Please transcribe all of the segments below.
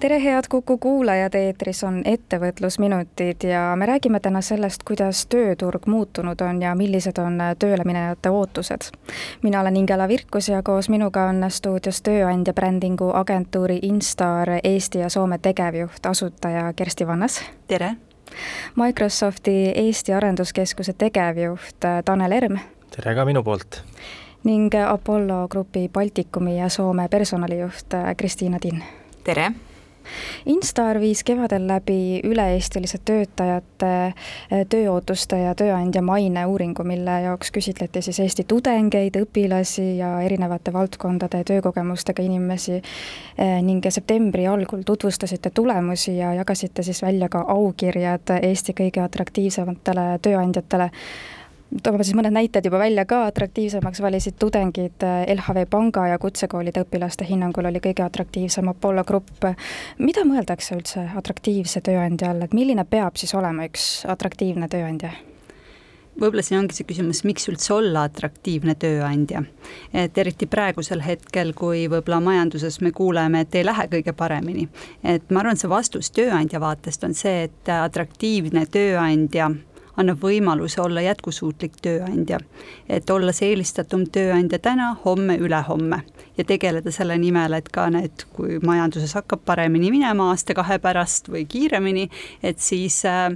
tere, head Kuku kuulajad, eetris on Ettevõtlusminutid ja me räägime täna sellest, kuidas tööturg muutunud on ja millised on tööle minejate ootused. mina olen Ingela Virkus ja koos minuga on stuudios tööandja brändingu agentuuri Instar Eesti ja Soome tegevjuht, asutaja Kersti Vannas. tere! Microsofti Eesti Arenduskeskuse tegevjuht Tanel Erm. tere ka minu poolt! ning Apollo Grupi Baltikumi ja Soome personalijuht Kristiina Tinn. tere! Instar viis kevadel läbi üle-eestilise töötajate eh, tööootuste ja tööandja maine uuringu, mille jaoks küsitleti siis Eesti tudengeid, õpilasi ja erinevate valdkondade töökogemustega inimesi eh, ning septembri algul tutvustasite tulemusi ja jagasite siis välja ka aukirjad Eesti kõige atraktiivsematele tööandjatele toome siis mõned näited juba välja ka, atraktiivsemaks valisid tudengid eh, LHV Panga ja kutsekoolide õpilaste hinnangul oli kõige atraktiivsem Apollo Grupp. mida mõeldakse üldse atraktiivse tööandja all, et milline peab siis olema üks atraktiivne tööandja? võib-olla siin ongi see küsimus, miks üldse olla atraktiivne tööandja. et eriti praegusel hetkel, kui võib-olla majanduses me kuuleme, et ei lähe kõige paremini. et ma arvan, see vastus tööandja vaatest on see, et atraktiivne tööandja annab võimaluse olla jätkusuutlik tööandja. et olla see eelistatum tööandja täna, homme, ülehomme ja tegeleda selle nimel, et ka need, kui majanduses hakkab paremini minema aasta-kahe pärast või kiiremini, et siis äh,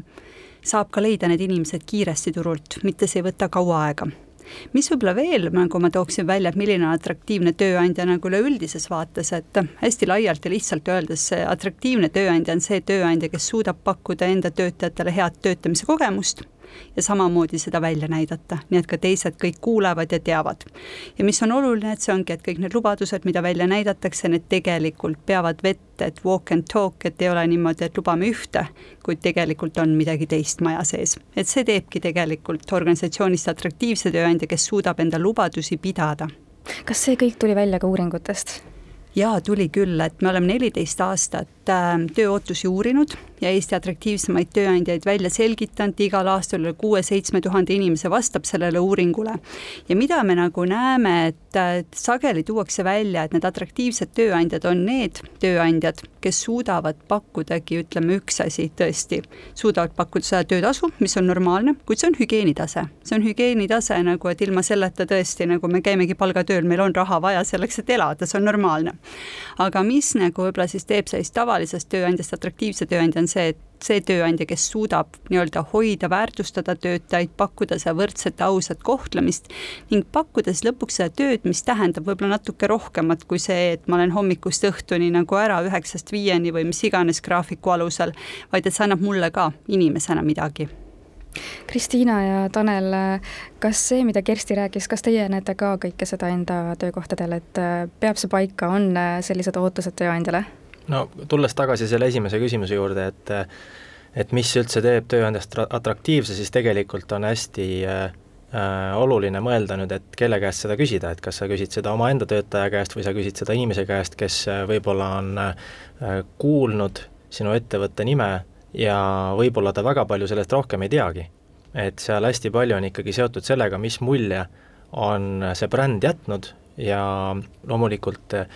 saab ka leida need inimesed kiiresti turult, mitte see ei võta kaua aega mis võib-olla veel nagu ma tooksin välja, et milline on atraktiivne tööandja nagu üleüldises vaates, et hästi laialt ja lihtsalt öeldes atraktiivne tööandja on see tööandja, kes suudab pakkuda enda töötajatele head töötamise kogemust ja samamoodi seda välja näidata, nii et ka teised kõik kuulevad ja teavad. ja mis on oluline, et see ongi, et kõik need lubadused, mida välja näidatakse, need tegelikult peavad vett, et walk and talk, et ei ole niimoodi, et lubame ühte, kuid tegelikult on midagi teist maja sees. et see teebki tegelikult organisatsioonist atraktiivse tööandja, kes suudab enda lubadusi pidada. kas see kõik tuli välja ka uuringutest? jaa, tuli küll, et me oleme neliteist aastat äh, tööootusi uurinud ja Eesti atraktiivsemaid tööandjaid välja selgitanud, igal aastal üle kuue-seitsme tuhande inimese vastab sellele uuringule. ja mida me nagu näeme, et sageli tuuakse välja, et need atraktiivsed tööandjad on need tööandjad, kes suudavad pakkudagi, ütleme üks asi tõesti, suudavad pakkuda seda töötasu, mis on normaalne, kuid see on hügieenitase. see on hügieenitase nagu, et ilma selleta tõesti nagu me käimegi palgatööl, meil on raha vaja selleks, et elada, see on normaalne. aga mis nagu võib-olla siis teeb sellist tavalisest tööandjast atraktiivse tööandja, on see, et see tööandja, kes suudab nii-öelda hoida, väärtustada töötajaid, pakkuda seda võrdset ausat kohtlemist ning pakkuda siis lõpuks seda tööd, mis tähendab võib-olla natuke rohkemat kui see, et ma olen hommikust õhtuni nagu ära üheksast viieni või mis iganes graafiku alusel, vaid et see annab mulle ka inimesena midagi Kristiina ja Tanel, kas see, mida Kersti rääkis, kas teie näete ka kõike seda enda töökohtadel, et peab see paika, on sellised ootused tööandjale? No tulles tagasi selle esimese küsimuse juurde, et et mis üldse teeb tööandjast atraktiivse, siis tegelikult on hästi äh, äh, oluline mõelda nüüd, et kelle käest seda küsida, et kas sa küsid seda omaenda töötaja käest või sa küsid seda inimese käest, kes äh, võib-olla on äh, kuulnud sinu ettevõtte nime ja võib-olla ta väga palju sellest rohkem ei teagi. et seal hästi palju on ikkagi seotud sellega, mis mulje on see bränd jätnud ja loomulikult äh,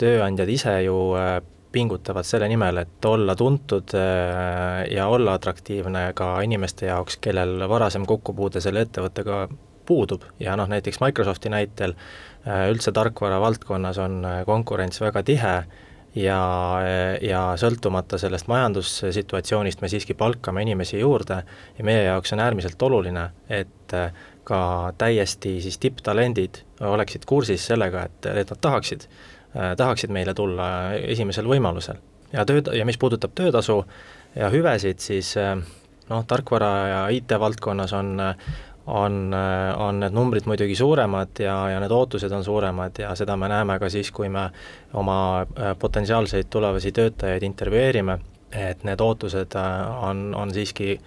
tööandjad ise ju äh, pingutavad selle nimel, et olla tuntud äh, ja olla atraktiivne ka inimeste jaoks, kellel varasem kokkupuude selle ettevõttega puudub. Ja noh, näiteks Microsofti näitel äh, üldse tarkvara valdkonnas on äh, konkurents väga tihe ja, ja sõltumata sellest majandussituatsioonist me siiski palkame inimesi juurde. Ja meie jaoks on äärmiselt oluline, et ka täiesti siis tipptalendid oleksid kursis sellega, et, et nad tahaksid tahaksid meile tulla esimesel võimalusel. ja töö, ja mis puudutab töötasu ja hüvesid, siis äh, noh, tarkvara ja IT-valdkonnas on on, on need numbrid muidugi suuremad ja, ja need ootused on suuremad ja seda me näeme ka siis, kui me oma äh, potentsiaalseid tulevasi töötajaid intervjueerime, et need ootused on, on siiski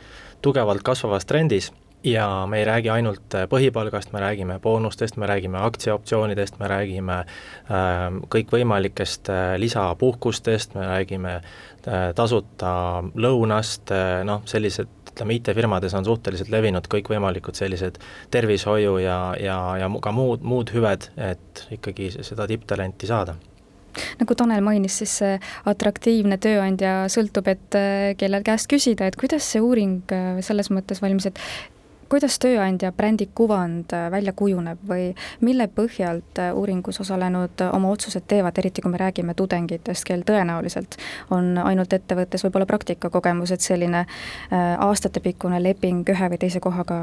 tugevalt kasvavas trendis ja me ei räägi ainult põhipalgast, me räägime boonustest, me räägime aktsiaoptsioonidest, me räägime äh, kõikvõimalikest äh, lisapuhkustest, me räägime äh, tasuta lõunast äh,, noh, sellised ütleme, IT-firmades on suhteliselt levinud kõikvõimalikud sellised tervishoiu ja, ja, ja ka muud, muud hüved, et ikkagi seda tipptalenti saada. Nagu Tanel mainis, siis see atraktiivne tööandja sõltub, et äh, kelle käest küsida, et kuidas see uuring äh, selles mõttes valmis, et kuidas tööandja brändi kuvand äh, välja kujuneb või mille põhjalt uuringus osalenud oma otsused teevad, eriti kui me räägime tudengitest, kel tõenäoliselt on ainult ettevõttes võib-olla praktikakogemus, et selline aastatepikkune leping ühe või teise kohaga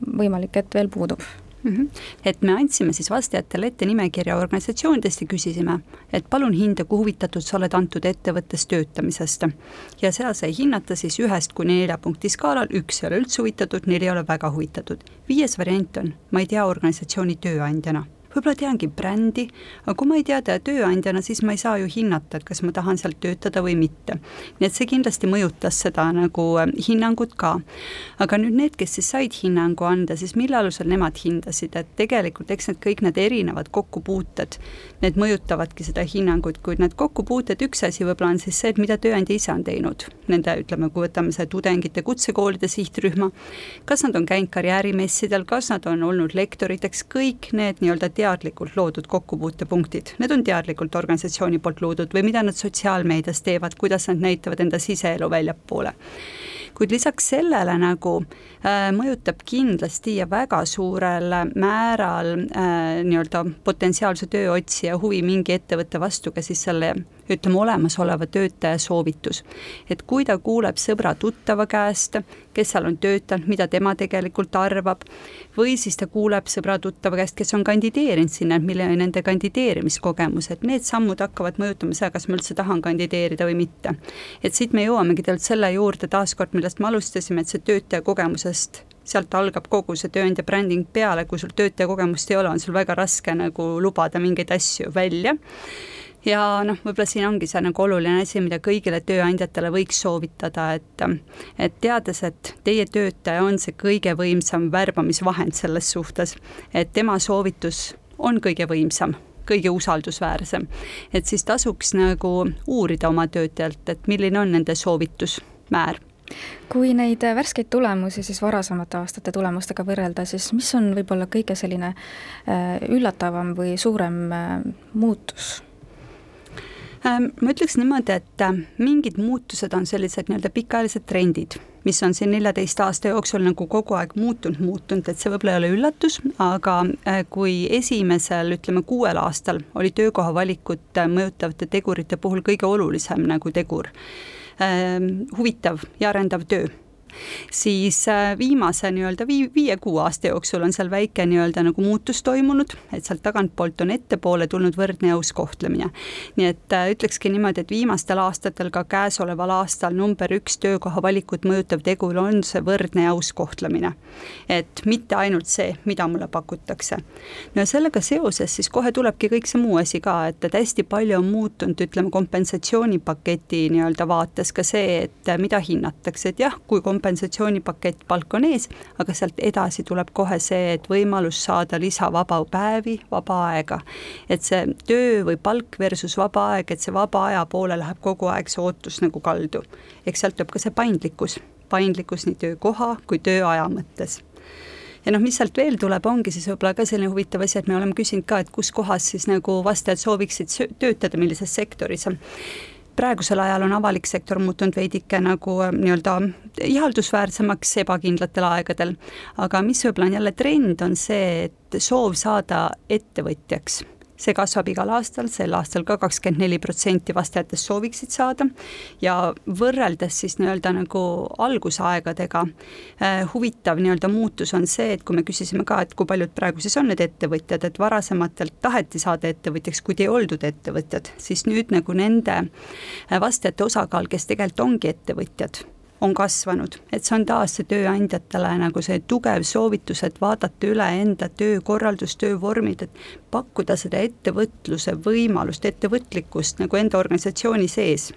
võimalik, et veel puudub mm. -hmm. et me andsime siis vastajatele ette nimekirja organisatsioonidest ja küsisime, et palun hinda, kui huvitatud sa oled antud ettevõttes töötamisest. ja seal sai hinnata siis ühest kuni nelja punkti skaalal, üks ei ole üldse huvitatud, neli ei ole väga huvitatud. viies variant on, ma ei tea organisatsiooni tööandjana võib-olla teangi brändi, aga kui ma ei tea teda tööandjana, siis ma ei saa ju hinnata, et kas ma tahan seal töötada või mitte. nii et see kindlasti mõjutas seda nagu äh, hinnangut ka. aga nüüd need, kes siis said hinnangu anda, siis mille alusel nemad hindasid, et tegelikult eks need kõik need erinevad kokkupuuted, need mõjutavadki seda hinnangut, kuid need kokkupuuted, üks asi võib-olla on siis see, et mida tööandja ise on teinud. Nende, ütleme, kui võtame see tudengite kutsekoolide sihtrühma, kas nad on käinud karjäärimessidel, kas nad on olnud lektoriteks, kõik need nii-öelda teadlikult loodud kokkupuutepunktid, need on teadlikult organisatsiooni poolt loodud või mida nad sotsiaalmeedias teevad, kuidas nad näitavad enda siseelu väljapoole. Kuid lisaks sellele nagu äh, mõjutab kindlasti ja väga suurel määral äh, nii-öelda potentsiaalse tööotsija huvi mingi ettevõtte vastu ka siis selle ütleme, olemasoleva töötaja soovitus. et kui ta kuuleb sõbra-tuttava käest, kes seal on töötanud, mida tema tegelikult arvab, või siis ta kuuleb sõbra-tuttava käest, kes on kandideerinud sinna, milline on nende kandideerimiskogemus, et need sammud hakkavad mõjutama seda, kas ma üldse tahan kandideerida või mitte. et siit me jõuamegi tegelikult selle juurde taaskord, millest me alustasime, et see töötaja kogemusest sealt algab kogu see tööandja bränding peale, kui sul töötaja kogemust ei ole, on sul väga raske nagu lubada mingeid asju välja ja noh, võib-olla siin ongi see nagu oluline asi, mida kõigile tööandjatele võiks soovitada, et et teades, et teie töötaja on see kõige võimsam värbamisvahend selles suhtes, et tema soovitus on kõige võimsam kõige usaldusväärsem. et siis tasuks nagu uurida oma töötajalt, et milline on nende soovitusmäär kui neid värskeid tulemusi siis varasemate aastate tulemustega võrrelda, siis mis on võib-olla kõige selline äh, üllatavam või suurem äh, muutus ma ütleks niimoodi, et äh, mingid muutused on sellised nii-öelda pikaajalised trendid, mis on siin neljateist aasta jooksul nagu kogu aeg muutunud, muutunud, et see võib-olla ei ole üllatus, aga äh, kui esimesel, ütleme kuuel aastal oli töökoha valikut äh, mõjutavate tegurite puhul kõige olulisem nagu tegur, ähm, huvitav ja arendav töö siis äh, viimase nii-öelda vii-, viie-kuue aasta jooksul on seal väike nii-öelda nagu muutus toimunud, et sealt tagantpoolt on ettepoole tulnud võrdne aus kohtlemine. nii et äh, ütlekski niimoodi, et viimastel aastatel, ka käesoleval aastal number üks töökoha valikut mõjutav tegur on see võrdne aus kohtlemine. et mitte ainult see, mida mulle pakutakse. no ja sellega seoses siis kohe tulebki kõik see muu asi ka, et, et hästi palju on muutunud, ütleme, kompensatsioonipaketi nii-öelda vaates ka see, et mida hinnatakse, et jah, kui kompensatsioon kompensatsioonipakett, palk on ees, aga sealt edasi tuleb kohe see, et võimalus saada lisavaba päevi, vaba aega. et see töö või palk versus vaba aeg, et see vaba aja poole läheb kogu aeg see ootus nagu kaldu. eks sealt tuleb ka see paindlikkus, paindlikkus nii töökoha kui tööaja mõttes ja noh, mis sealt veel tuleb, ongi siis võib-olla ka selline huvitav asi, et me oleme küsinud ka, et kus kohas siis nagu vastajad sooviksid töötada, millises sektoris praegusel ajal on avalik sektor muutunud veidike nagu äh, nii-öelda ihaldusväärsemaks ebakindlatel aegadel, aga mis võib-olla on jälle trend, on see, et soov saada ettevõtjaks see kasvab igal aastal, sel aastal ka kakskümmend neli protsenti vastajatest sooviksid saada. Ja võrreldes siis nii-öelda nagu algusaegadega äh, huvitav nii-öelda muutus on see, et kui me küsisime ka, et kui paljud praegu siis on need ettevõtjad, et varasematelt taheti saada ettevõtjaks, kuid ei oldud ettevõtjad, siis nüüd nagu nende äh, vastajate osakaal, kes tegelikult ongi ettevõtjad on kasvanud, et see on taas see tööandjatele nagu see tugev soovitus, et vaadata üle enda töökorraldus, töövormid, et pakkuda seda ettevõtluse võimalust, ettevõtlikkust nagu enda organisatsiooni sees.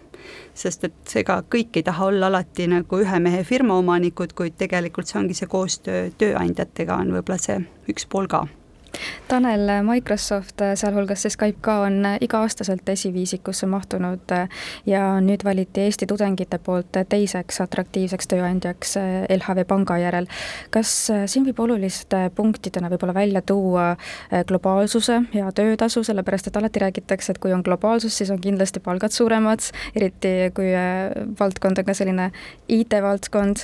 Sest et ega kõik ei taha olla alati nagu ühe mehe firma omanikud, kuid tegelikult see ongi see koostöö tööandjatega on võib-olla see üks pool ka Tanel, Microsoft, sealhulgas see Skype ka, on iga-aastaselt esiviisikusse mahtunud ja nüüd valiti Eesti tudengite poolt teiseks atraktiivseks tööandjaks LHV Panga järel. kas siin võib oluliste punktidena võib-olla välja tuua globaalsuse ja töötasu, sellepärast et alati räägitakse, et kui on globaalsus, siis on kindlasti palgad suuremad, eriti kui valdkond on ka selline IT-valdkond,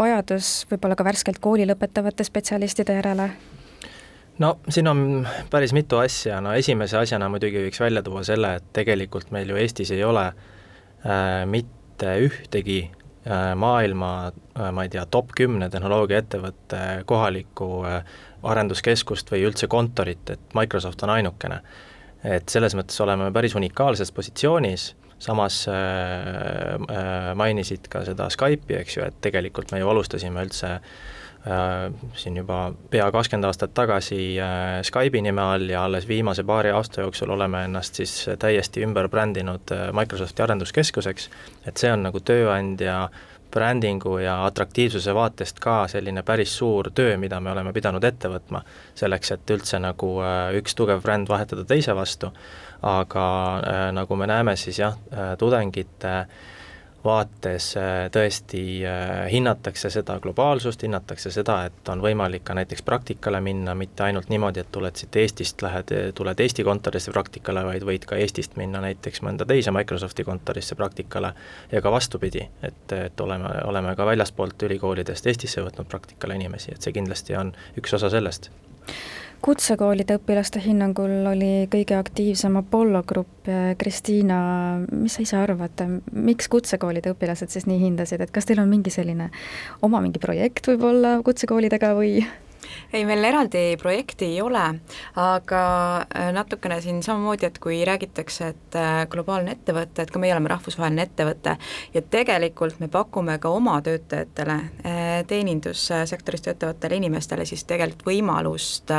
vajadus võib-olla ka värskelt kooli lõpetavate spetsialistide järele no siin on päris mitu asja, no esimese asjana muidugi võiks välja tuua selle, et tegelikult meil ju Eestis ei ole äh, mitte ühtegi äh, maailma äh,, ma ei tea, top kümne tehnoloogiaettevõtte kohalikku äh, arenduskeskust või üldse kontorit, et Microsoft on ainukene. et selles mõttes oleme päris unikaalses positsioonis, samas äh, äh, mainisid ka seda Skype'i, eks ju, et tegelikult me ju alustasime üldse äh, Äh, siin juba pea kakskümmend aastat tagasi äh, Skype'i nime all ja alles viimase paari aasta jooksul oleme ennast siis täiesti ümber brändinud äh, Microsofti arenduskeskuseks, et see on nagu tööandja brändingu ja atraktiivsuse vaatest ka selline päris suur töö, mida me oleme pidanud ette võtma, selleks et üldse nagu üks tugev bränd vahetada teise vastu, aga nagu me näeme, siis jah, tudengite äh, vaates äh, tõesti äh, hinnatakse seda globaalsust, hinnatakse seda, et on võimalik ka näiteks praktikale minna, mitte ainult niimoodi, et tuled siit Eestist, lähed, tuled Eesti kontorisse praktikale, vaid võid ka Eestist minna näiteks mõnda teise Microsofti kontorisse praktikale. Ja ka vastupidi, et, et oleme, oleme ka väljaspoolt ülikoolidest Eestisse võtnud praktikale inimesi, et see kindlasti on üks osa sellest kutsekoolide õpilaste hinnangul oli kõige aktiivsem Apollo grupp. Kristiina, mis sa ise arvad, miks kutsekoolide õpilased siis nii hindasid, et kas teil on mingi selline oma mingi projekt võib-olla kutsekoolidega või? Ei, meil eraldi projekti ei ole, aga äh, natukene siin samamoodi, et kui räägitakse, et äh, globaalne ettevõte, et ka meie oleme rahvusvaheline ettevõte ja tegelikult me pakume ka oma töötajatele, äh, teenindussektoris töötavatele inimestele siis tegelikult võimalust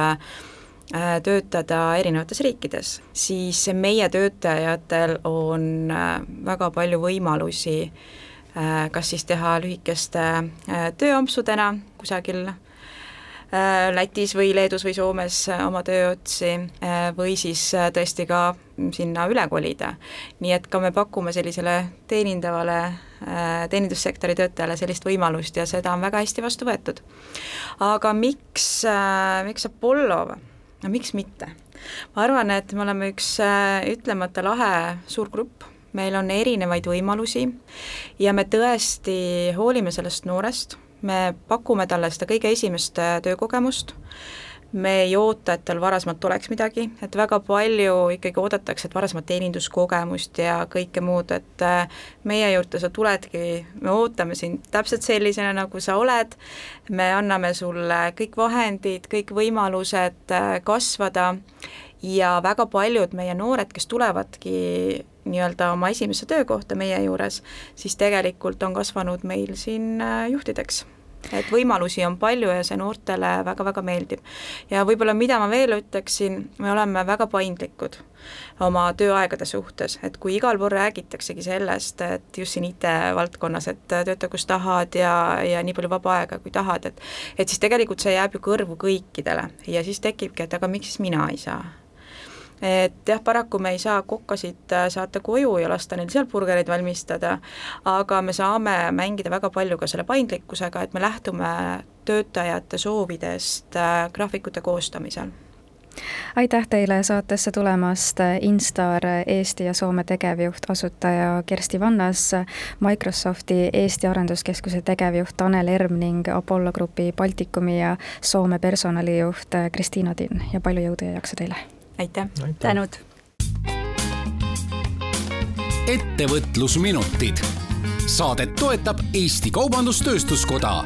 töötada erinevates riikides, siis meie töötajatel on väga palju võimalusi kas siis teha lühikeste tööampsudena kusagil Lätis või Leedus või Soomes äh, oma tööotsi äh, või siis tõesti ka sinna üle kolida. nii et ka me pakume sellisele teenindavale teenindussektori töötajale sellist võimalust ja seda on väga hästi vastu võetud. aga miks, miks Apollo, no miks mitte? ma arvan, et me oleme üks ütlemata lahe suur grupp, meil on erinevaid võimalusi ja me tõesti hoolime sellest noorest me pakume talle seda kõige esimest äh, töökogemust, me ei oota, et tal varasemalt oleks midagi, et väga palju ikkagi oodatakse, et varasemat teeninduskogemust ja kõike muud, et äh, meie juurde sa tuledki, me ootame sind täpselt sellisena, nagu sa oled, me anname sulle kõik vahendid, kõik võimalused äh, kasvada. Ja väga paljud meie noored, kes tulevadki nii-öelda oma esimesse töökohta meie juures, siis tegelikult on kasvanud meil siin juhtideks. Et võimalusi on palju ja see noortele väga-väga meeldib. ja võib-olla mida ma veel ütleksin, me oleme väga paindlikud oma tööaegade suhtes, et kui igal pool räägitaksegi sellest, et just siin IT-valdkonnas, et tööta kus tahad ja, ja nii palju vaba aega, kui tahad, et et siis tegelikult see jääb ju kõrvu kõikidele. Ja siis tekibki, et aga miks siis mina ei saa et jah, paraku me ei saa kokkasid äh, saata koju ja lasta neil seal burgereid valmistada, aga me saame mängida väga palju ka selle paindlikkusega, et me lähtume töötajate soovidest äh, graafikute koostamisel aitäh teile saatesse tulemast, Instar Eesti ja Soome tegevjuht, asutaja Kersti Vannas, Microsofti Eesti Arenduskeskuse tegevjuht Tanel Erm ning Apollo Grupi Baltikumi ja Soome personalijuht Kristiina Tinn ja palju jõudu ja jaksu teile! Aitäh, aitäh.! tänud! ettevõtlusminutid. saadet toetab Eesti Kaubandus-Tööstuskoda